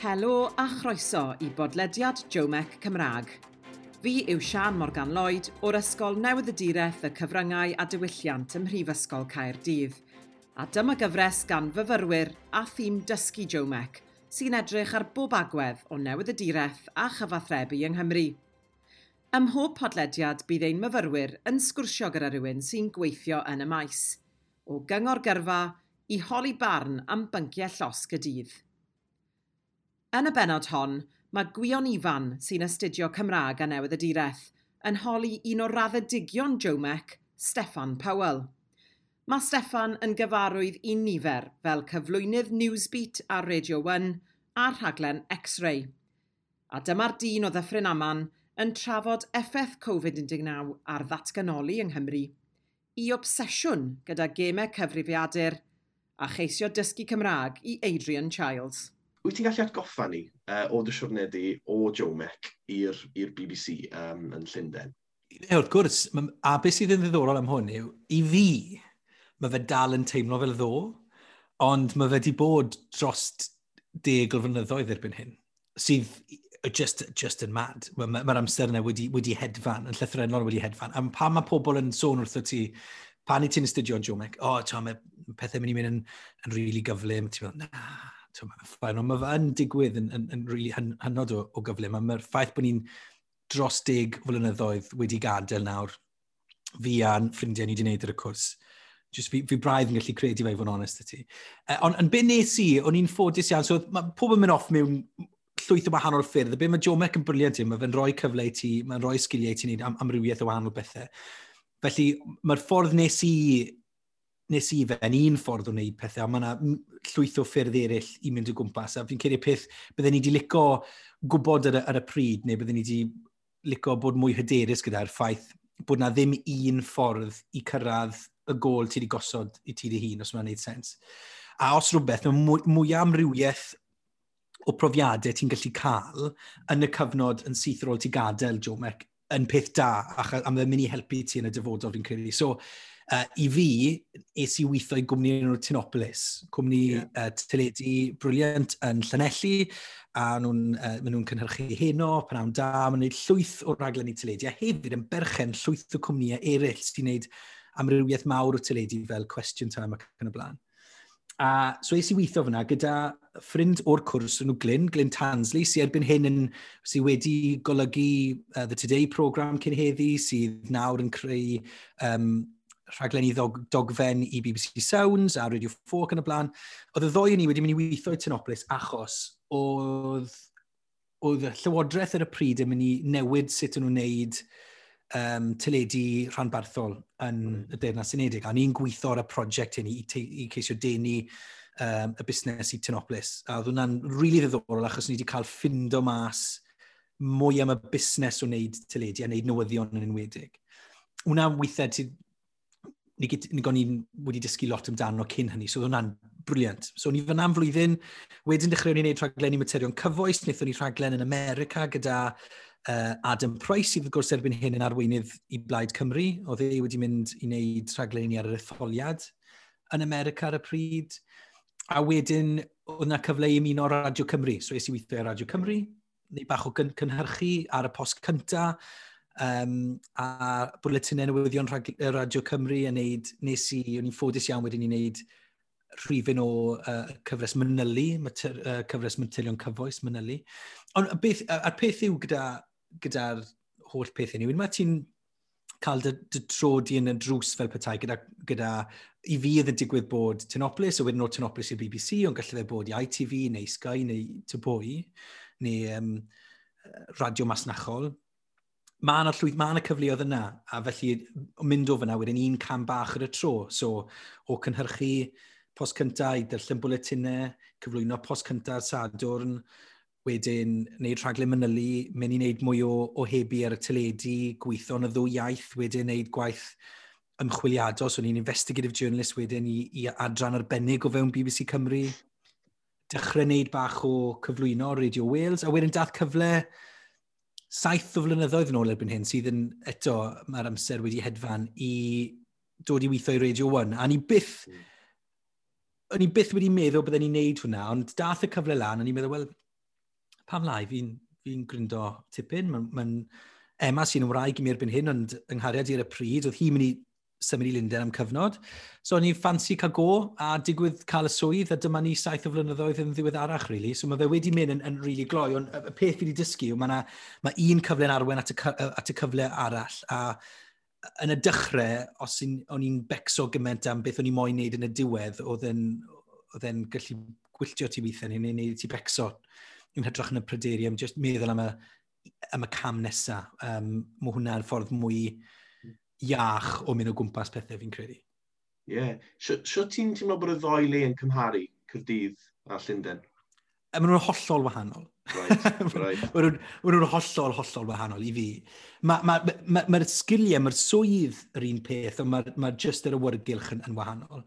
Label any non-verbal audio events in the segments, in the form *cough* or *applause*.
Helo a chroeso i bodlediad Jomec Cymraeg. Fi yw Sian Morgan Lloyd o'r Ysgol Newydd y Cyfryngau a Diwylliant ym Mhrifysgol Caerdydd. A dyma gyfres gan fyfyrwyr a thîm dysgu Jomec sy'n edrych ar bob agwedd o Newydd y Direth a chyfathrebu yng Nghymru. Ym mhob podlediad bydd ein myfyrwyr yn sgwrsio gyda rhywun sy'n gweithio yn y maes. O gyngor gyrfa i holi barn am bynciau llosg y dydd. Yn y benod hon, mae Gwion Ifan sy'n astudio Cymraeg a Newydd y Direth yn holi un o raddedigion Jomec, Steffan Powell. Mae Steffan yn gyfarwydd i nifer fel cyflwynydd Newsbeat a Radio 1 a rhaglen X-Ray. A dyma'r dyn o ddyffryn aman yn trafod effaith Covid-19 ar ddatganoli yng Nghymru, i obsesiwn gyda gemau cyfrifiadur a cheisio dysgu Cymraeg i Adrian Childs wyt ti'n gallu atgoffa ni uh, o dy siwrne di o Joe Mac i'r BBC um, yn Llundain? Ne, wrth gwrs, a beth sydd yn ddiddorol am hwn yw, i fi, mae fe dal yn teimlo fel ddo, ond mae fe wedi bod dros deg o flynyddoedd erbyn hyn, sydd just, just yn mad. Mae'r ma, ma amser yna wedi, wedi hedfan, yn llythrenol wedi hedfan. A pa mae pobl yn sôn wrtho ti, pan i ti'n astudio Joe Mac, o, oh, to, mae pethau mynd i mynd yn, yn rili really gyflym, ti'n meddwl, na, ffain, ond mae fe yn digwydd yn, yn, yn really hyn, hynod o, o gyflym, mae'r ffaith bod ni'n dros deg flynyddoedd wedi gadael nawr, fi a'n ffrindiau ni wedi gwneud yr y cwrs. Just fi, fi braidd yn gallu credu fe i fod yn onest y ti. Uh, e, ond yn byd nes i, o'n i'n ffodus iawn, so mae pob yn mynd off mewn llwyth o wahanol ffyrdd, be mae Joe Mac yn briliant i, mae fe'n rhoi cyfle i ti, mae'n rhoi sgiliau i ti wneud am, amrywiaeth o wahanol bethau. Felly mae'r ffordd nes i nes i fe yn un ffordd o wneud pethau, ond mae yna llwyth o ffyrdd eraill i mynd o gwmpas, a fi'n credu peth byddwn ni wedi lico gwybod ar ar y pryd, neu byddwn ni wedi lico bod mwy hyderus gyda'r ffaith bod na ddim un ffordd i cyrraedd y gol ti wedi gosod i ti dy hun, os mae'n gwneud sens. A os rhywbeth, mae mwy, mwy amrywiaeth o profiadau ti'n gallu cael yn y cyfnod yn syth ar ôl ti gadael, Joe Mec, yn peth da, achos am ddim mynd i helpu ti yn y dyfodol, fi'n credu. So, Uh, I fi, es i weithio i gwmni yn Tinopolis, cwmni yeah. uh, teledu briliant yn Llanelli, a nhw'n uh, nhw cynhyrchu heno, pnawn da, maen nhw'n llwyth o raglen i teledu, a hefyd yn berchen llwyth o cwmnïau eraill sy'n gwneud amrywiaeth mawr o teledu fel Question Time ac yn y blaen. A so es i weithio fyna gyda ffrind o'r cwrs yn nhw Glyn, Glyn Tansley, sy'n erbyn hyn yn, sy wedi golygu uh, The Today program cyn heddi, sydd nawr yn creu um, rhaglenni ddog, dogfen i BBC Sounds a Radio 4 yn y blaen. Oedd y ddoi ni wedi mynd i weithio i Tynoplis achos oedd, oedd y Llywodraeth ar y pryd yn mynd i newid sut yn nhw'n wneud um, teledu rhanbarthol yn mm. y hmm. Deyrnas Unedig. A ni'n gweithio ar y prosiect hyn i, i ceisio denu um, y busnes i Tynoplis. A oedd hwnna'n rili really ddiddorol achos ni wedi cael ffindo mas mwy am y busnes o wneud teledu a wneud newyddion yn enwedig. Wna weithiau ni, ni o'n i'n wedi dysgu lot amdano cyn hynny, so oedd hwnna'n briliant. So ni fyna am flwyddyn, wedyn dechrau ni'n gwneud rhaglenni materion cyfoes, wnaethon ni rhaglen yn America gyda uh, Adam Price, sydd wrth gwrs erbyn hyn yn arweinydd i Blaid Cymru, oedd e wedi mynd i wneud rhaglenni ar yr etholiad yn America ar y pryd. A wedyn, oedd yna cyfle i ymuno Radio Cymru, so es i weithio ar Radio Cymru, neu bach o cyn cynhyrchu ar y post cyntaf, Um, a bwletinau newyddion Radio Cymru yn neud, nes i, o'n i'n ffodus iawn wedyn i'n neud rhifyn o uh, cyfres Mynylu, mater, uh, cyfres Mantelion Cyfoes Mynylu. Ond beth, a'r peth yw gyda'r gyda, holl peth yn yw, mae ti'n cael dy, dy trodi yn y drws fel petai gyda, gyda i fi oedd yn digwydd bod Tynoplis, a wedyn o Tynoplis i'r BBC, ond gallai fe bod i ITV neu Sky neu Tyboi, neu um, Radio Masnachol mae yna llwyth, mae yna cyfleoedd yna, a felly mynd o fyna wedyn un cam bach ar y tro. So, o cynhyrchu post cyntaf i ddarllen bwletinau, cyflwyno post cynta Sadwrn, wedyn wneud rhaglen mynylu, mynd i wneud mwy o, o hebu ar y teledu, gweithio yn y ddwy iaith, wedyn wneud gwaith ymchwiliadol, so ni'n investigative journalist wedyn i, i adran arbennig o fewn BBC Cymru, dechrau wneud bach o cyflwyno Radio Wales, a wedyn dath cyfle saith o flynyddoedd yn ôl erbyn hyn sydd yn eto mae'r amser wedi hedfan i dod i weithio i Radio 1. A ni byth, mm. o'n i byth wedi meddwl bydden ni'n neud hwnna, ond dath y cyfle lan, o'n i'n meddwl, wel, pam lai, fi'n fi, gryndo tipyn, mae'n ma, Emma sy'n wraig i mi erbyn hyn, ond yng nghariad i'r y pryd, oedd hi'n mynd i symud i Lundain am cyfnod. So o'n i'n ffansi cael go a digwydd cael y swydd a dyma ni saith o flynyddoedd yn ddiwedd arach, really. So mae fe wedi mynd yn, yn really gloi, ond y peth fi wedi dysgu yw mae ma, na, ma un cyfle'n arwen at y, at y cyfle arall. A yn y dechrau, os o'n i'n becso gymaint am beth o'n i'n moyn wneud yn y diwedd, oedd e'n gallu gwylltio ti weithio neu wneud ti becso yn hytrach yn y pryderu, am just meddwl am y, am y cam nesaf. Um, mae hwnna'n ffordd mwy iach o mynd o gwmpas pethau fi'n credu. Ie. Yeah. Sio ti'n teimlo bod y ddoi le yn cymharu Cyrdydd a Llundain? E, maen nhw'n hollol wahanol. Right, *laughs* right. Maen nhw'n hollol, hollol wahanol i fi. Mae'r ma, ma, ma, ma sgiliau, mae'r swydd yr un peth, ond mae'r ma just yr awyrgylch yn, yn wahanol.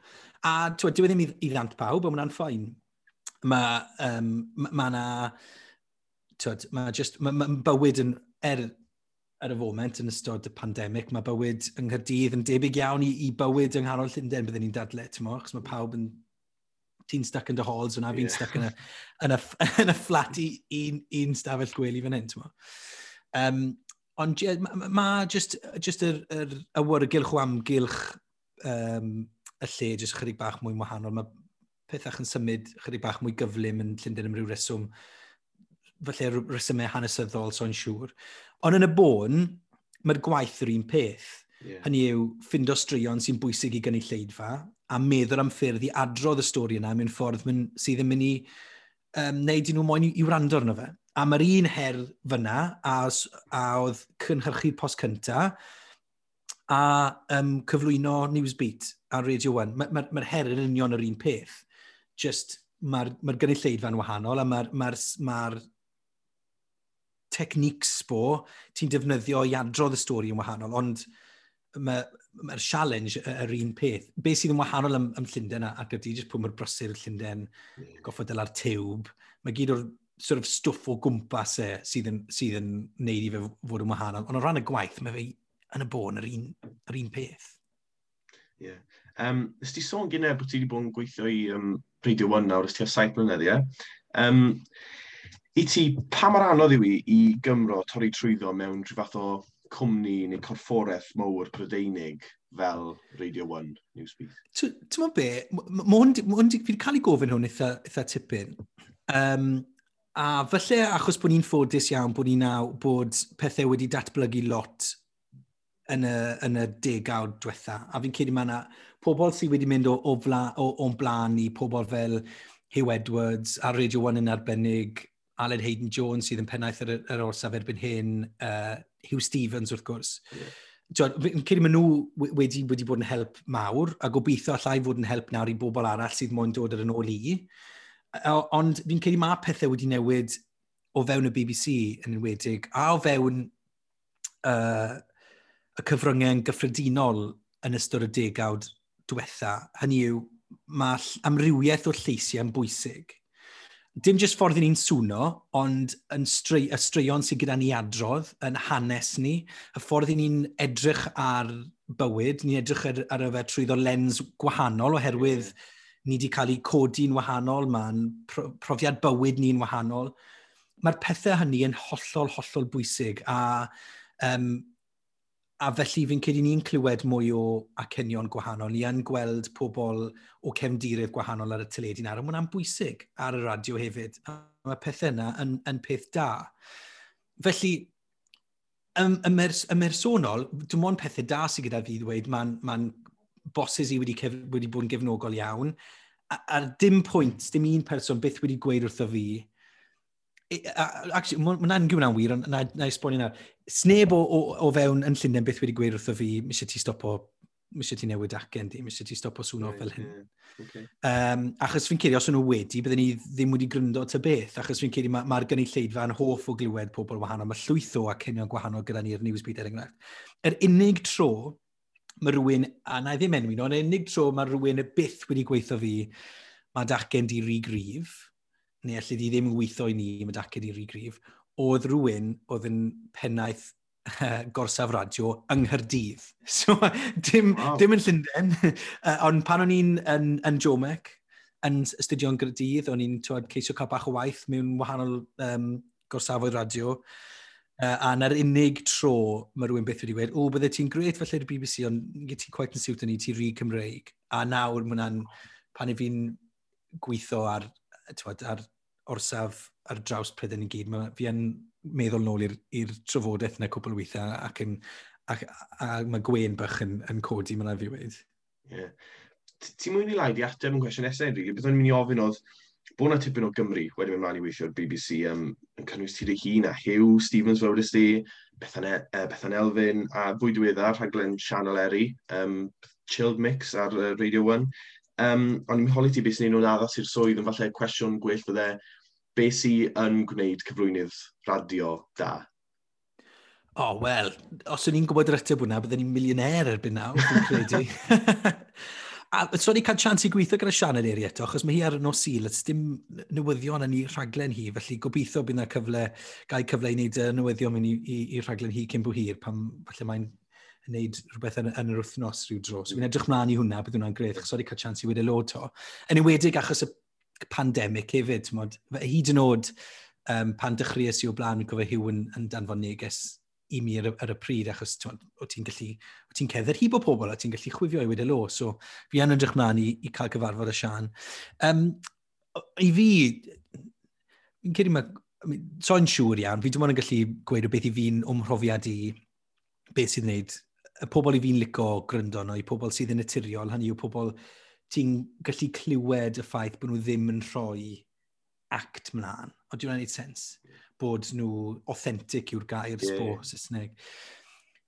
A twa, dwi e ddim i, i ddant pawb, ond mae'n ffain. Mae um, ma, ma na... Twyd, mae just, ma, ma bywyd yn, er ar y foment yn ystod y pandemig, mae bywyd yng Nghyrdydd yn debyg iawn i, i bywyd yng nghanol Llundain byddwn ni'n dadle, ti'n mo, achos mae hmm. pawb yn ti'n stuck yn dy halls, yna fi'n yeah. stuck yn y, yn y, yn y fflat i un, un stafell gwely fan hyn, ti'n mo. Um, ond mae ma just, just yr, yr awyrgylch o amgylch um, y lle, jyst chydig bach mwy wahanol, mae pethach yn symud chydig bach mwy gyflym yn Llundain am ryw reswm falle resymau hanesyddol, so'n siŵr. Ond yn y bôn, mae'r gwaith yr un peth. Yeah. Hynny yw, ffindo straeon sy'n bwysig i gynulleidfa a meddwl am ffyrdd i adrodd y stori yna mewn ffordd mynd, sydd yn mynd i um, neud i nhw moyn i, i wrando arno fe. A mae'r un her fyna, a, a oedd cynhyrchu post cynta, a um, cyflwyno Newsbeat a Radio 1. Mae'r ma, ma her yn union yr un peth. Just mae'r ma, gynulleidfa'n wahanol a mae'r ma r, ma, r, ma techniques bo ti'n defnyddio i adrodd y stori yn wahanol, ond mae'r ma challenge yr un peth. Be sydd yn wahanol am, am Llundain ac ydy, jyst pwy mae'r brysur Llundain, goffod dyla'r tiwb, mae gyd o'r sort of stwff o gwmpas e sydd yn, sydd yn neud i fe fod yn wahanol. Ond o ran y gwaith, mae fe yn y bôn yr un, yr un peth. Ie. Yeah. Um, ys ti sôn gyda bod ti wedi bod yn gweithio i um, Radio 1 nawr, ys ti ar saith mlynedd, ie? Yeah? Um, I ti, pa mor anodd yw i i Gymro torri trwyddo mewn rhyw fath o cwmni neu corfforaeth mowr prydeinig fel Radio 1 Newsbeat? Ti'n ma be, mae hwn, wedi cael ei gofyn hwn eitha, eitha tipyn. Um, a falle achos bod ni'n ffodus iawn bod ni naw bod pethau wedi datblygu lot yn y, yn y degawd diwetha. A fi'n cedi mae yna pobl sydd wedi mynd o, o, fla, o, o blaen i pobl fel Hugh Edwards a Radio 1 yn arbennig Aled Hayden Jones sydd yn pennaeth yr, yr orsaf erbyn hyn, uh, Hugh Stevens wrth gwrs. Yeah. Dwi'n cedi maen nhw wedi, wedi bod yn help mawr, a gobeithio allai fod yn help nawr i bobl arall sydd moyn dod ar yn ôl i. Ond fi'n cedi mae pethau wedi newid o fewn y BBC yn enwedig, a o fewn uh, y cyfryngau yn gyffredinol yn ystod y degawd diwetha. Hynny yw, mae amrywiaeth o lleisiau yn bwysig dim jyst ffordd i ni'n swno, ond yn stry, y straeon sydd gyda ni adrodd, yn hanes ni, y ffordd i ni'n edrych ar bywyd, ni'n edrych ar, ar yfed trwyddo lens gwahanol oherwydd yeah. ni wedi cael ei codi'n wahanol, mae'n profiad bywyd ni'n wahanol. Mae'r pethau hynny yn hollol, hollol bwysig a um, A felly fi'n credu ni'n clywed mwy o acenion gwahanol. Ni yn gweld pobl o cefndirydd gwahanol ar y teledu nawr, a mae hwnna'n bwysig ar y radio hefyd. A mae pethau yna yn, yn peth da. Felly, ym, ymersonol, dim ond pethau da sydd gyda fi ddweud, mae'n ma bosses i wedi, cef, wedi bod yn gefnogol iawn, a, a dim pwynt, dim un person byth wedi gweud wrtho fi, Actually, mae'n gwna'n wir, ond na, na esbonio nawr. Sneb o, o, o fewn yn Llundain beth wedi gweud wrtho fi, mis ti stopo mis ti newid acen di, mis ti stopo swno right, fel hyn. Yeah. Okay. Um, achos fi'n cedi, os o'n nhw wedi, byddwn ni ddim wedi gryndo at beth, achos fi'n cedi mae'r ma, ma gynulleidfa yn hoff o glywed pobl wahanol, mae llwytho a cenion gwahanol gyda ni'r Newsbeat er enghraifft. Yr unig tro mae rhywun, a na i ddim enwi ond yr unig tro mae rhywun y byth wedi gweithio fi, mae dacen di rhy grif, neu allid di ddim weithio i ni yn dacyd i'r grif, oedd rhywun oedd yn pennaeth *laughs* gorsaf radio yng Nghyrdydd. *laughs* So, dim, wow. dim yn Llundain, *laughs* ond pan o'n i'n yn, yn Jomec, yn studio'n Gyrdydd, o'n i'n ceisio cael bach o waith mewn wahanol um, gorsafoedd radio, Uh, a na'r unig tro mae rhywun beth wedi dweud, o, bydde ti'n gret falle i'r BBC, ond gyd ti'n quite yn siwt yn ni, ti'n rhi Cymreig. A nawr mae pan i fi'n gweithio ar twad, ar orsaf ar draws pryden i gyd, mae fi yn meddwl nôl i'r trafodaeth yna cwbl weithiau ac yn, ac, a, a mae gwen bach yn, yn codi mae'n fi wedi. Yeah. Ti'n mwyn i lai di ateb yn cwestiwn nesaf, Enrique? Bydd o'n mynd i ofyn oedd bod yna tipyn o Gymru wedi mynd mlaen i weithio'r BBC um, yn cynnwys ti dy hun a Hugh Stevens fel wedi sti, Bethan, uh, e, Bethan Elfyn a fwy diweddar rhaglen Sianel Eri, um, Chilled Mix ar uh, Radio 1. Um, ond i'n holi ti beth sy'n nhw'n addas i'r swydd yn falle cwestiwn gwell fydde, beth sy'n yn gwneud cyflwynydd radio da? O, oh, wel, os o'n i'n gwybod yr ateb hwnna, byddwn ni'n milioner erbyn nawr, dwi'n credu. *laughs* a so ni cael chance i gweithio gyda Sianel eri eto, achos mae hi ar nos sil, ys dim newyddion yn ei rhaglen hi, felly gobeithio bydd yna cyfle, gael cyfle i wneud newyddion mynd i, i, i rhaglen hi cyn bw hir, pam falle mae'n wneud rhywbeth yn, yn yr wythnos rhyw dro. So fi'n edrych mlaen i hwnna, bydd hwnna'n greu, achos oedd e cael chans i wedi lod to. Yn ewedig achos y pandemig hefyd, mod, hyd yn oed um, pan dechreuais i o blaen, mi'n cofio hiw yn, yn danfon neges i mi ar, ar y pryd, achos o ti'n gallu, o ti'n cedder hi bod pobl, a ti'n gallu chwifio i wedi lo. So fi yn edrych mlaen i, i cael cyfarfod y Sian. Um, I fi, fi'n cedi mae, so'n siŵr iawn, fi dim ond yn gallu gweud o beth i fi'n ymhrofiad i beth sydd wneud y pobl i fi'n lico gryndo no, i pobl sydd yn naturiol, hynny yw pobl ti'n gallu clywed y ffaith bod nhw ddim yn rhoi act mlaen. O, dwi'n gwneud sens bod nhw authentic yw'r gair yeah. sbo Saesneg.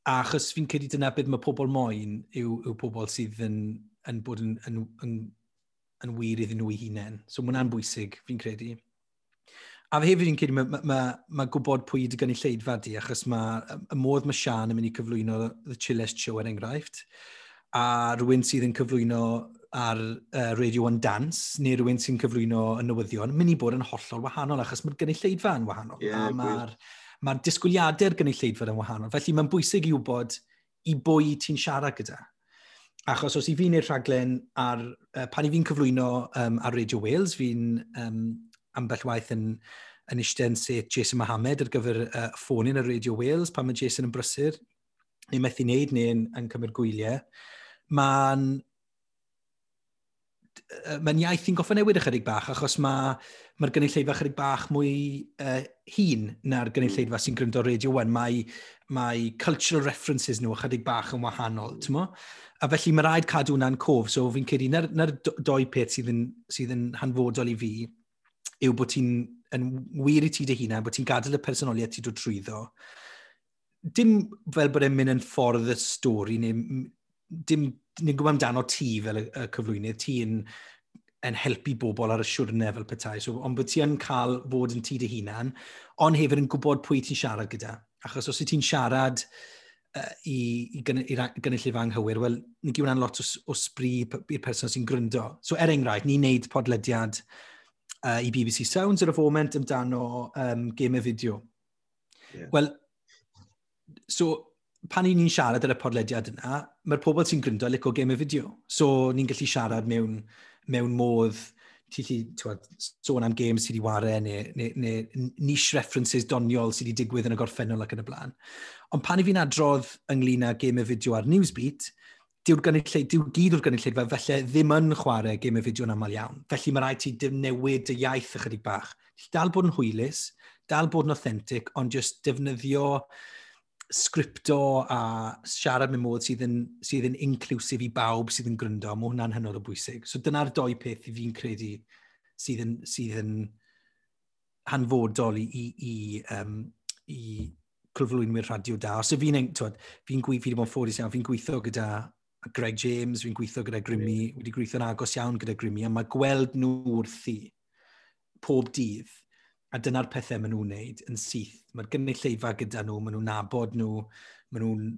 A achos fi'n credu dyna beth mae pobl moyn yw, yw pobl sydd yn, yn bod yn, yn, yn, yn wir iddyn nhw i hunain. So, mae hwnna'n bwysig, fi'n credu. A fe hefyd yn credu mae ma, ma, ma gwybod pwy dy gynnu lleidfa di, achos mae y modd mae Sian yn mynd i cyflwyno The Chillest Show er enghraifft, a rhywun sydd yn cyflwyno ar uh, Radio One Dance, neu rhywun sy'n cyflwyno y newyddion, mynd i bod yn hollol wahanol, achos mae'r gynulleidfa yn wahanol, yeah, a mae'r ma disgwyliadau'r gynulleidfa yn wahanol. Felly mae'n bwysig i wybod i bwy ti'n siarad gyda. Achos os i fi'n neud rhaglen ar, uh, pan i fi'n cyflwyno um, ar Radio Wales, fi'n um, ambell waith yn, yn eistedd set Jason Mohamed ar gyfer uh, ffonin ar Radio Wales pan mae Jason yn brysur, neu methu wneud neu yn, yn cymryd gwyliau. Mae'n mae'n iaith i'n goffa newid ychydig bach, achos mae'r ma, gynulleidfa ychydig bach mwy uh, hun na'r gynulleidfa sy'n gryndo Radio 1. Mae, mae cultural references nhw ychydig bach yn wahanol, mm. mo? A felly mae rhaid cadw hwnna'n cof, so fi'n credu na'r, nar doi peth sydd yn, sydd yn hanfodol i fi yw bod ti'n yn wir i ti dy hunan, bod ti'n gadael y personoliaeth ti dod trwyddo. Dim fel bod e'n mynd yn ffordd y stori, neu dim ni'n gwybod amdano ti fel y, y cyflwynydd, ti'n yn helpu bobl ar y siwrne fel petai. So, ond bod ti yn cael fod yn ti dy hunan, ond hefyd yn gwybod pwy ti'n siarad gyda. Achos os ti'n siarad uh, i, i, i gynulleidfa anghywir, wel, ni gyw'n lot o, o sbri i'r person sy'n gryndo. So, er enghraifft, ni'n neud podlediad uh, uh, i BBC Sounds ar y foment amdano um, game y fideo. Yeah. Wel, so pan ni'n siarad ar y podlediad yna, mae'r pobl sy'n gryndo licio game y fideo. So ni'n gallu siarad mewn, mewn modd ti gallu sôn am games sydd wedi wario neu, neu, neu niche references doniol sydd wedi digwydd yn y gorffennol ac yn y blaen. Ond pan i fi'n adrodd ynglyn â game y fideo ar Newsbeat, dyw'r gynulleid, dyw gyd o'r gynulleid felly ddim yn chwarae gêm y fideo yn aml iawn. Felly mae rhaid ti newid y iaith ychydig bach. Dal bod yn hwylus, dal bod yn authentic, ond just defnyddio sgripto a siarad mewn modd sydd yn, sydd yn inclusif i bawb sydd yn gryndo, mae hwnna'n hynod o bwysig. So dyna'r doi peth i fi'n credu sydd yn, sydd yn hanfodol i, i, i, um, i cyflwynwyr radio da. Os y fi'n, fi, n, fi gweithio, fi wedi bod yn ffodus iawn, fi'n gweithio gyda Greg James, fi'n gweithio gyda Grimmy, wedi gweithio'n agos iawn gyda Grimmy, a mae gweld nhw wrthi pob dydd, a dyna'r pethau maen nhw'n wneud yn syth. Mae'r gynulleidfa gyda nhw, maen nhw'n nabod nhw, maen nhw'n...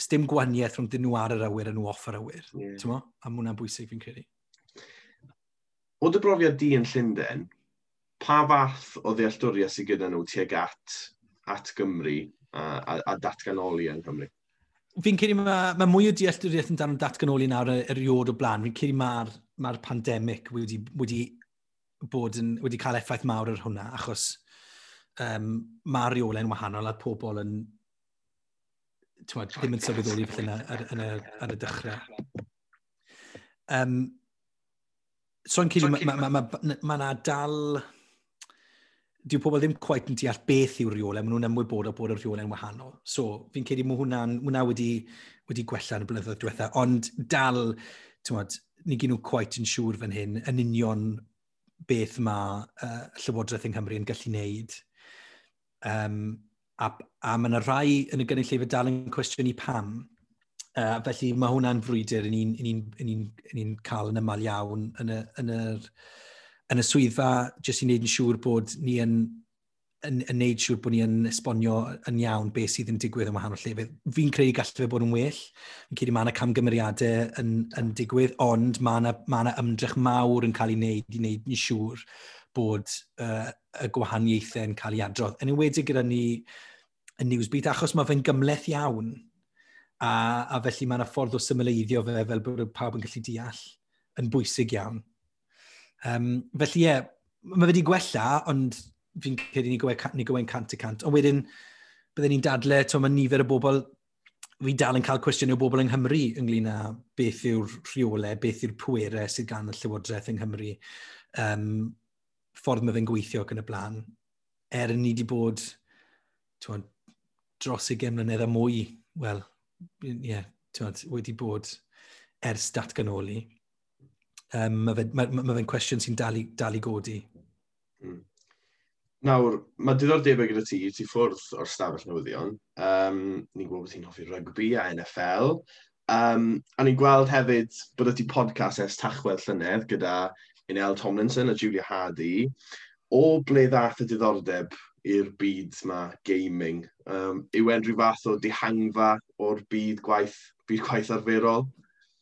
Sdim gwaniaeth rhwng dyn nhw ar yr awyr a nhw off yr awyr. Yeah. A mwynhau'n bwysig fi'n credu. O dy brofiad di yn Llundain, pa fath o ddealltwriaeth sydd gyda nhw tuag at, at Gymru a, a, a datganoli yn Cymru? fi'n credu mae ma mwy o dealltwriaeth yn dan datganoli nawr eriod o blaen. Fi'n credu mae'r ma pandemig wedi, wedi, bod yn, wedi cael effaith mawr ar hwnna, achos um, mae'r reolau'n wahanol a pobl yn twad, ddim yn sylweddoli felly ar, ar, ar, ar y dechrau. Um, so yn cyd, mae ma, ma, ma, ma, ma dal dyw pobl ddim quite yn deall beth yw'r rheolau, maen nhw'n ymwybodol bod y rheolau'n wahanol. So, fi'n credu mae hwnna'n, hwnna wedi, wedi gwella yn y blynyddoedd diwethaf, ond dal, tywod, ni gyn nhw quite yn siŵr fan hyn, yn union beth mae uh, Llywodraeth yng Nghymru yn gallu wneud. Um, a, a mae yna rai yn y gynulleidfa dal yn cwestiynu pam. Uh, felly mae hwnna'n frwydr yn ni'n cael yn ymal iawn yn, y, yn yr yn y swyddfa, jyst i wneud yn siŵr bod ni yn, yn, yn wneud siŵr bod ni yn esbonio yn iawn beth sydd yn digwydd yn wahanol llefydd. Fi'n credu gallu fe bod yn well. Fi'n credu mae yna camgymeriadau yn, yn digwydd, ond mae yna, ma yna ymdrech mawr yn cael ei wneud i wneud yn siŵr bod uh, y gwahaniaethau yn cael ei adrodd. Yn enwedig gyda ni yn Newsbeat, achos mae fe'n gymleth iawn, a, a felly mae yna ffordd o symleiddio fe fel bod pawb yn gallu deall yn bwysig iawn. Um, felly ie, yeah, mae wedi gwella, ond fi'n credu ni gwein cant y cant. Ond wedyn, byddwn ni'n dadle, to mae nifer o bobl, fi dal yn cael cwestiwn o bobl yng Nghymru ynglyn â beth yw'r rheolau, beth yw'r pwerau sydd gan y Llywodraeth yng Nghymru, um, ffordd mae fe'n gweithio ac yn y blaen, er ni wedi bod twa, dros 20 mlynedd a mwy, wel, ie, yeah, wedi bod ers datganoli um, mae fe'n ma, ma fe cwestiwn sy'n dal, dal i godi. Mm. Nawr, mae diddordebau gyda ti, ti ffwrdd o'r stafell newyddion. Um, ni'n gwybod bod ti'n hoffi rygbi a NFL. Um, a ni'n gweld hefyd bod ydi podcast es tachwedd llynedd gyda Inel Tomlinson a Julia Hardy. O ble ddath y diddordeb i'r byd yma gaming? Um, yw e'n rhyw fath o dihangfa o'r byd gwaith, byd gwaith arferol?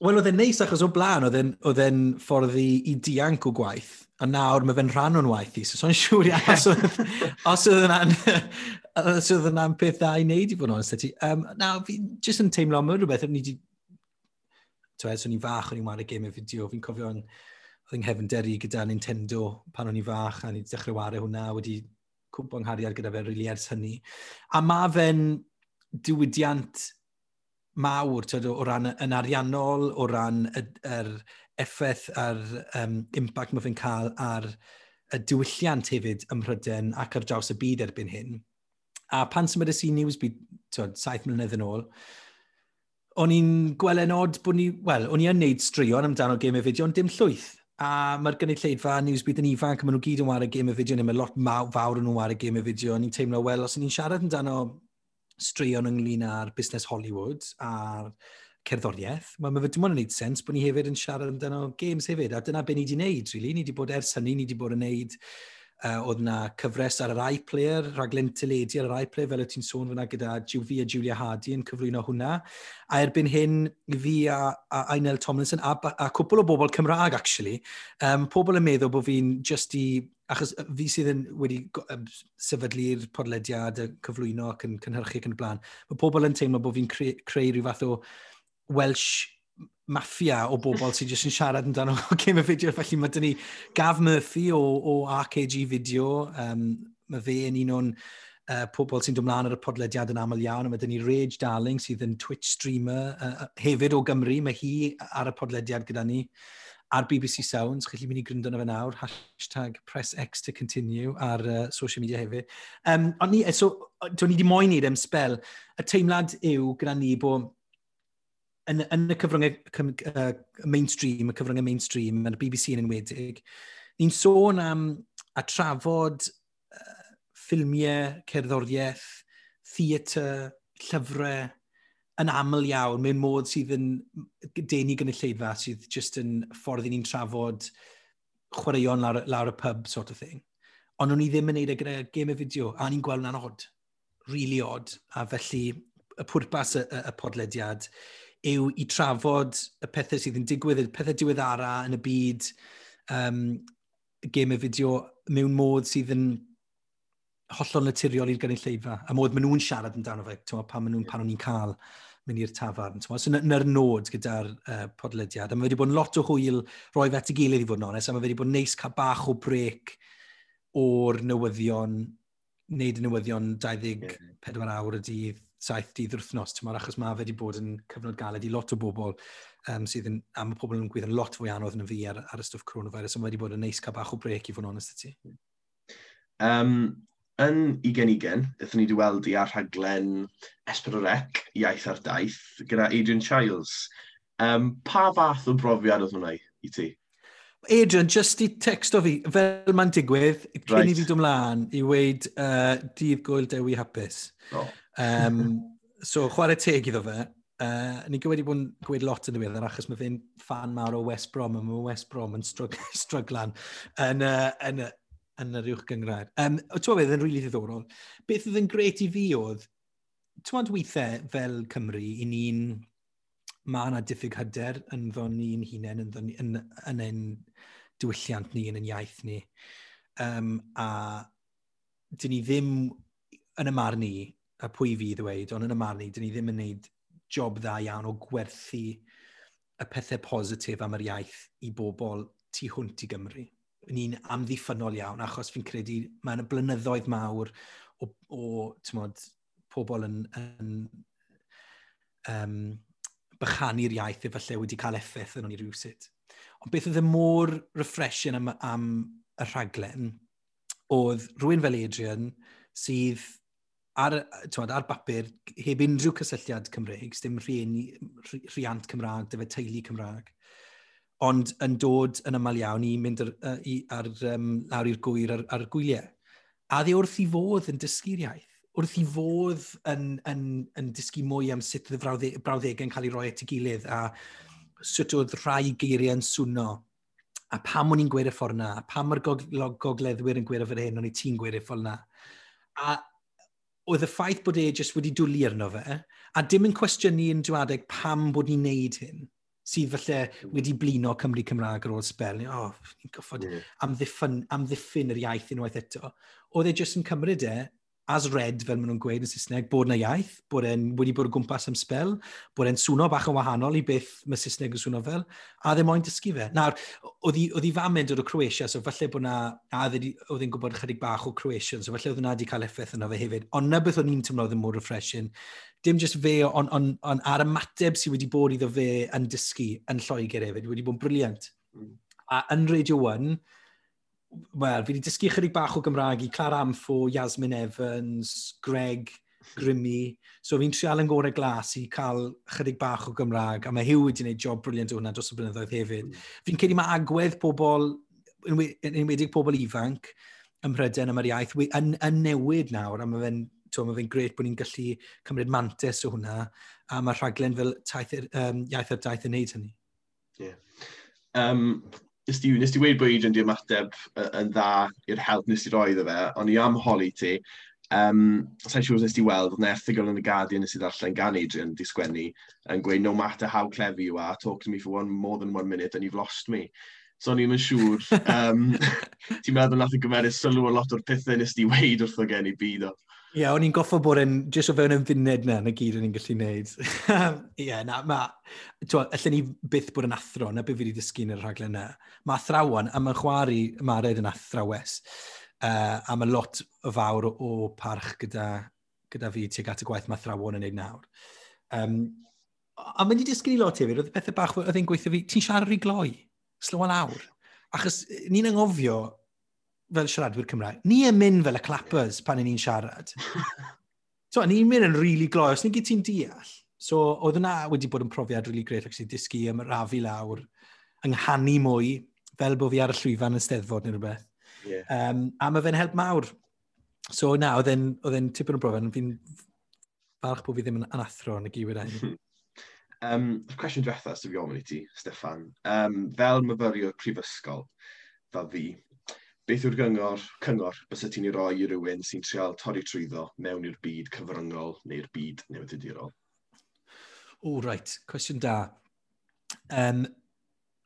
Wel, oedd e'n neis achos o blaen, oedd e'n ffordd i, i dianc o gwaith, a nawr mae fe'n rhan o'n waith i, so so'n siŵr iawn os oedd yna'n *laughs* os oedd yna'n peth dda i wneud i fod yn onest ti. Um, na, fi jyst yn teimlo am rhywbeth, ni i wedi... Tywed, so'n i fach, o'n i'n wario game y fideo, fi'n cofio yn... Oedd yng nghefnderu gyda Nintendo pan o'n i fach, a ni dechrau wario hwnna, wedi cwmpo nghariad gyda fe rili really ers hynny. A mae fe'n diwydiant mawr tyd, o ran yn ariannol, o ran yr, yr effaith a'r um, impact mae fe'n cael ar y diwylliant hefyd ym Mhryden ac ar draws y byd erbyn hyn. A pan symudais i news byd, tyd, saith mlynedd yn ôl, o'n i'n gweld yn od bod ni, wel, o'n i'n neud straeon amdano game y fideo, ond dim llwyth. A mae'r gynulleidfa Newsbeat yn ifanc, maen nhw gyd yn wario game y fideo, neu mae lot mawr, fawr yn nhw'n wario game y fideo, a ni'n teimlo, wel, os ni'n siarad amdano straeon ynglyn â'r busnes Hollywood a'r cerddoriaeth, mae ma fe dim ond yn gwneud sens bod ni hefyd yn siarad amdano games hefyd, a dyna be ni wedi gwneud, really. Ni wedi bod ers hynny, ni wedi bod yn gwneud Uh, oedd na cyfres ar yr iPlayer, rhaglen teledu ar yr iPlayer, fel y ti'n sôn fyna gyda fi a Julia Hardy yn cyflwyno hwnna. A erbyn hyn, fi a, a Ainel Tomlinson a, a cwpl o bobl Cymraeg, actually, um, pobl yn meddwl bod fi'n just i achos fi sydd yn wedi sefydlu'r podlediad, y cyflwyno ac yn cynhyrchu ac yn y blaen, mae pobl yn teimlo bod fi'n creu, creu rhyw fath o Welsh maffia o bobl sy'n jyst yn siarad amdano *laughs* game of video. Felly mae dyn ni Gav Murphy o, o RKG Video. Um, mae fe yn un o'n uh, pobl sy'n dymlaen ar y podlediad yn aml iawn. A mae dyn ni Rage Darling sydd yn Twitch streamer uh, hefyd o Gymru. Mae hi ar y podlediad gyda ni ar BBC Sounds, chi'n mynd i gryndo na fe nawr, hashtag press X to continue ar uh, social media hefyd. Um, ond ni, so, do'n ni wedi moyn i am spel, y teimlad yw gyda ni bod yn, yn y cyfryngau uh, mainstream, y cyfryngau mainstream, yn y BBC yn enwedig, ni'n sôn am a trafod uh, ffilmiau, cerddoriaeth, theatr, llyfrau, yn aml iawn, mewn modd sydd yn denu gynulleidfa, sydd jyst yn ffordd i ni'n trafod chwaraeon lawr, lawr y pub sort of thing. Ond o'n i ddim yn neud e gyda game y fideo, a ni'n gweld na'n odd, really odd, a felly y pwrpas y, y, y podlediad yw i trafod y pethau sydd yn digwydd, y pethau diweddara yn y byd um, game y fideo mewn modd sydd yn hollol naturiol i'r gynulleidfa, a modd maen nhw'n siarad amdano fe, pan maen nhw'n pan o'n i'n cael mynd i'r tafarn. Twa. So na'r nod gyda'r uh, podlediad, a mae wedi bod yn lot o hwyl roi fe at ei gilydd i fod yn onest, a mae wedi bod neis cael bach o brec o'r newyddion, wneud y newyddion 24 awr y dydd, saith dydd wrthnos, tymor, achos mae fe wedi bod yn cyfnod galed i lot o bobl um, sydd yn, am y pobl yn gweithio'n lot fwy anodd yn y fi ar, ar y stwff coronavirus, ond wedi bod yn neis cael bach o brec i fod yn onest ti. Um, yn 2020, ddethon ni wedi weld i ar rhaglen Esperorec, Iaith ar Daith, gyda Adrian Childs. Um, pa fath o brofiad oedd hwnna i ti? Adrian, just i texto fi, fel mae'n digwydd, cyn right. i fi dymlaen i weid uh, dydd gwyl dewi hapus. Oh. Um, *laughs* so, chwarae teg iddo fe. Uh, ni wedi bod yn gweud lot yn ddiweddar achos mae fe'n fan mawr o West Brom a mae West Brom yn *laughs* stryglan yn, uh, yn, yn yr uwch gyngrair. Um, Twa beth yn rili really ddiddorol. Beth oedd yn gret i fi oedd, ti'n twad weithiau fel Cymru, i ni'n mae yna diffyg hyder yn ddo'n ni'n hunain, yn, ni, yn, yn ein diwylliant ni, yn ein iaith ni. Um, a dyn ni ddim yn y marn ni a pwy fi ddweud, ond yn y marn i, dyn ni ddim yn gwneud job dda iawn o gwerthu y pethau positif am yr iaith i bobl tu hwnt i Gymru. Ni'n amddiffynol iawn, achos fi'n credu mae'n blynyddoedd mawr o, o mod, pobl yn, yn um, bychanu'r iaith efallai wedi cael effaith yn o'n i rhywsyd. Ond beth oedd y môr refreshing am, am y rhaglen oedd rhywun fel Adrian sydd ar, twad, ar bapur, heb unrhyw cysylltiad Cymreig, dim rhieni, rhiant Cymraeg, dyfa teulu Cymraeg, ond yn dod yn aml iawn i mynd ar, i, ar, um, lawr i'r gwyr ar, ar gwyliau. A ddi wrth i fodd yn dysgu'r iaith, wrth i fodd yn, yn, yn dysgu mwy am sut y brawddegau yn cael ei roi at ei gilydd a sut oedd rhai geiriau yn swno a pam o'n i'n gweud y ffordd na, a pam mae'r gogleddwyr yn gweud y ffordd hyn, o'n i ti'n gweud y ffordd na. A oedd y ffaith bod e jyst wedi dwlu arno fe, a dim yn cwestiynu yn dwadeg pam bod ni'n neud hyn, sydd falle hmm. wedi blino Cymru Cymraeg ar ôl sbel. O, oh, ni'n goffod mm. amddiffyn, amddiffyn yr iaith unwaith eto. Oedd e jyst yn cymryd e as red, fel maen nhw'n gweud yn Saesneg, bod na iaith, bod e'n wedi bod o gwmpas am spel, bod e'n swno bach yn wahanol i beth mae Saesneg yn swno fel, a ddim moyn dysgu fe. Nawr, oedd hi fam mynd o'r Croatia, so falle bod na, a oedd hi'n gwybod chydig bach o Croatian, so falle oedd hwnna wedi cael effaith yna fe hefyd, ond na beth o'n i'n tymlo ddim mor refreshing, dim just fe, ond on, on, ar ymateb sydd wedi bod iddo fe yn dysgu yn Lloegr hefyd, wedi bod yn briliant. Mm. A yn Radio 1, wel, fi wedi dysgu chydig bach o Gymraeg i Clara Amfo, Yasmin Evans, Greg, Grimmy. So fi'n trial yn gorau glas i cael chydig bach o Gymraeg, a mae Hugh wedi gwneud job briliant o hwnna dros y blynyddoedd hefyd. Mm. Fi'n credu mae agwedd pobl, yn enwedig pobl ifanc, ym Mhryden am yr iaith, yn, yn newid nawr, a mae fe'n mae fe'n gret bod ni'n gallu cymryd mantis o hwnna, a mae rhaglen fel taith, um, iaith ar daith yn neud hynny. Yeah. Um, nes ti, nes ti weid bod Adrian di ymateb yn dda i'r help nes ti roi iddo fe, ond i amholi ti, um, sa'n siŵr nes ti weld, oedd erthigol yn y Guardian nes i ddarllen gan Adrian di sgwennu, yn gweud, no matter how clever you are, talk to me for one more than one minute and you've lost me. So ni'n yn siŵr, *laughs* um, ti'n meddwl nath yn gymeriad sylw o lot o'r pethau nes ti weid wrth o gen i byd o. Ie, yeah, o'n i'n goffo bod yn, jyst o fewn yn funed na, na gyd o'n i'n gallu neud. *laughs* Ie, yeah, na, ma, twa, allan ni byth bod yn athro, na beth fi wedi dysgu yn y rhaglen yna. Mae athrawon, a mae'n chwari ymared yn athrawes, uh, a mae lot o fawr o, o parch gyda, gyda fi tuag at y gwaith mae athrawon yn neud nawr. Um, a mae'n wedi dysgu ni lot hefyd, oedd pethau bach oedd e'n gweithio fi, ti'n siarad i gloi, slywa lawr. Achos ni'n anghofio, fel siaradwyr Cymraeg, ni yn mynd fel y clappers pan ni'n siarad. *laughs* so, ni'n mynd yn rili really gloi, os ni'n gyd ti'n deall. So, oedd yna wedi bod yn profiad rili really gret, ac sy'n dysgu ym rafi lawr, ynghanu mwy, fel bod fi ar y llwyfan yn steddfod neu rhywbeth. Yeah. Um, a mae fe'n help mawr. So, na, oedd e'n tipyn o brofiad, fi'n falch bod fi ddim yn anathro yn y gywir ein. um, cwestiwn diwethaf sydd fi ofyn i ti, Steffan. Um, fel myfyriwr prifysgol, fel fi, beth yw'r gyngor, cyngor bys y ti'n ei roi i rywun sy'n trial torri trwyddo mewn i'r byd cyfryngol neu'r byd newyddiadurol? O, right. Cwestiwn da. Um,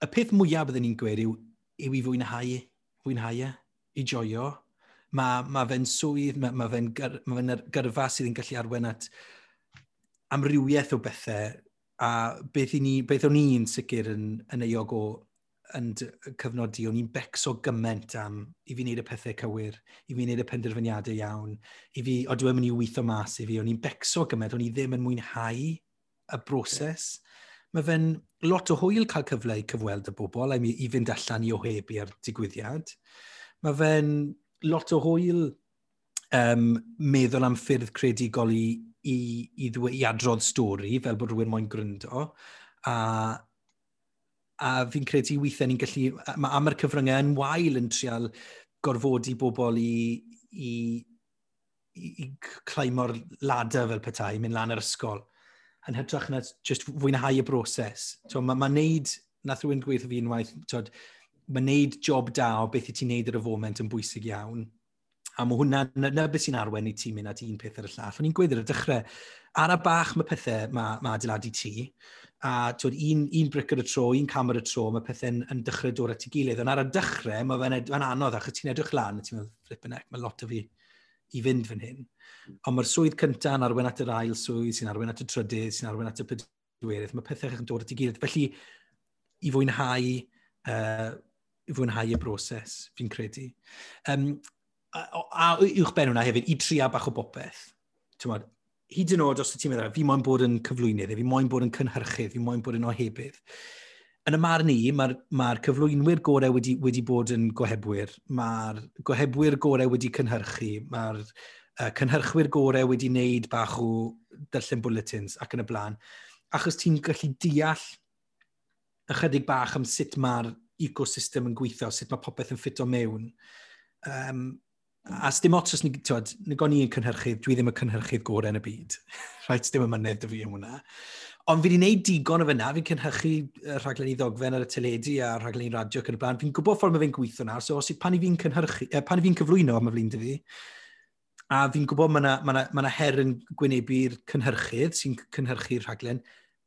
y peth mwyaf byddwn ni'n gweud yw, yw i fwynhau, fwynhau, e, i joio. Mae ma fe'n swydd, mae ma fe'n gyr, ma ma fe gyrfa sydd yn gallu arwen at amrywiaeth o bethau a beth, ni, beth o'n i'n sicr yn, yn eog o yn cyfnod di, o'n i'n becso gymaint am i fi wneud y pethau cywir, i fi wneud y penderfyniadau iawn, i fi, o dwi'n mynd i weithio mas i fi, o'n i'n becso gymaint, o'n i ddim yn mwynhau y broses. Mae fe'n lot o hwyl cael cyfle i cyfweld y bobl, i, i fynd allan i ohebu ar digwyddiad. Mae fe'n lot o hwyl um, meddwl am ffyrdd credigol i, i, i, i adrodd stori, fel bod rhywun moyn gryndo, a a fi'n credu weithiau ni'n gallu, mae am yr cyfryngau yn wael yn trial gorfodi bobl i, i, i, i claimo'r lada fel petai, mynd lan yr ysgol, yn hytrach na just fwynhau y broses. So, Mae ma neud, nath rhywun gweithio fi unwaith, mae neud job da o beth i ti'n neud ar y foment yn bwysig iawn, A mae hwnna, na, na beth sy'n arwen i ti'n mynd at un peth ar y llall. O'n i'n gweud ar y dechrau, ar y bach mae pethau mae, mae adeiladu ti, a twyd, un, un bric ar y tro, un camera ar y tro, mae pethau'n yn dechrau dod at ei gilydd. Ond ar y dechrau, mae fe'n ed, anodd, achos ti'n edrych lan, a ti'n meddwl, flippin ec, mae lot o fi i fynd fan hyn. Ond mae'r swydd cyntaf yn arwen at yr ail swydd, sy'n arwen at y trydydd, sy'n arwen at y pedwerydd, mae pethau yn dod at ei gilydd. Felly, i fwynhau, uh, i fwynhau y broses, fi'n credu. Um, a, a uwch ben hwnna hefyd, i tria bach o bopeth. Tymod, hyd yn oed os ti'n meddwl, fi moyn bod yn cyflwynydd, fi moyn bod yn cynhyrchydd, fi moyn bod yn ohebydd. Yn y mar ni, mae'r ma cyflwynwyr gorau wedi, wedi bod yn gohebwyr. Mae'r gohebwyr gorau wedi cynhyrchu. Mae'r uh, cynhyrchwyr gorau wedi wneud bach o dyllen bulletins ac yn y blaen. Achos ti'n gallu deall ychydig bach am sut mae'r ecosystem yn gweithio, sut mae popeth yn ffito mewn. Um, A dim ots os ni, tywed, nag o'n i'n cynhyrchydd, dwi ddim y cynhyrchydd gorau yn y byd. *laughs* Rhaid, sdim ymynedd dy fi yn hwnna. Ond fi wedi gwneud digon o fyna, fi'n cynhyrchu rhaglen i ddogfen ar y teledu a rhaglen i radio ac yn y blaen. Fi'n gwybod ffordd mae fe'n gweithio nawr, so os i pan i fi'n cynhyrchu, eh, pan i fi'n cyflwyno am y flin dy fi, a fi'n gwybod mae yna ma, na, ma na her yn gwynebu'r cynhyrchydd sy'n cynhyrchu'r rhaglen,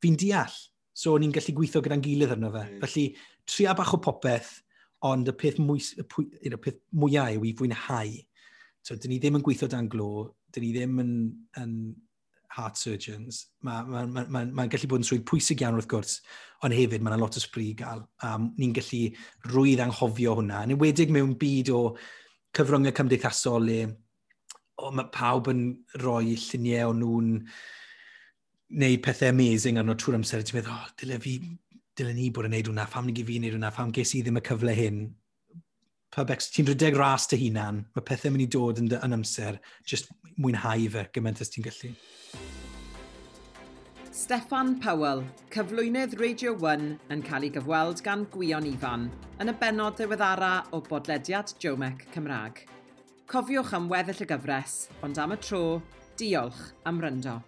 fi'n deall. So, ni'n gallu gweithio gyda'n gilydd arno fe. Mm. Felly, tria bach o popeth, Ond y peth, mwy, y pwy, y peth mwyaf yw i fwynhau. So, dyn ni ddim yn gweithio dan glo, dyn ni ddim yn, yn heart surgeons. Mae'n ma, ma, ma, ma gallu bod yn swydd pwysig iawn wrth gwrs, ond hefyd mae'n lot o sbri gael. Um, ni'n gallu rwydd anghofio hwnna. Yn enwedig mewn byd o cyfryngau cymdeithasol le o, mae pawb yn rhoi lluniau o nhw'n neud pethau amazing arno trwy'r amser. Ti'n meddwl, oh, dyle fi dylen ni bod yn neud hwnna, pham ni gyfi neud hwnna, pham ges i ddim y cyfle hyn. Pybec, ti'n rhedeg ras dy hunan, mae pethau mynd i dod yn, yn amser, just mwynhau fe gymaint as ti'n gallu. Stefan Powell, cyflwynydd Radio 1 yn cael ei gyfweld gan Gwion Ifan yn y benod ddiweddara o bodlediad Jomec Cymraeg. Cofiwch am weddill y gyfres, ond am y tro, diolch am ryndo.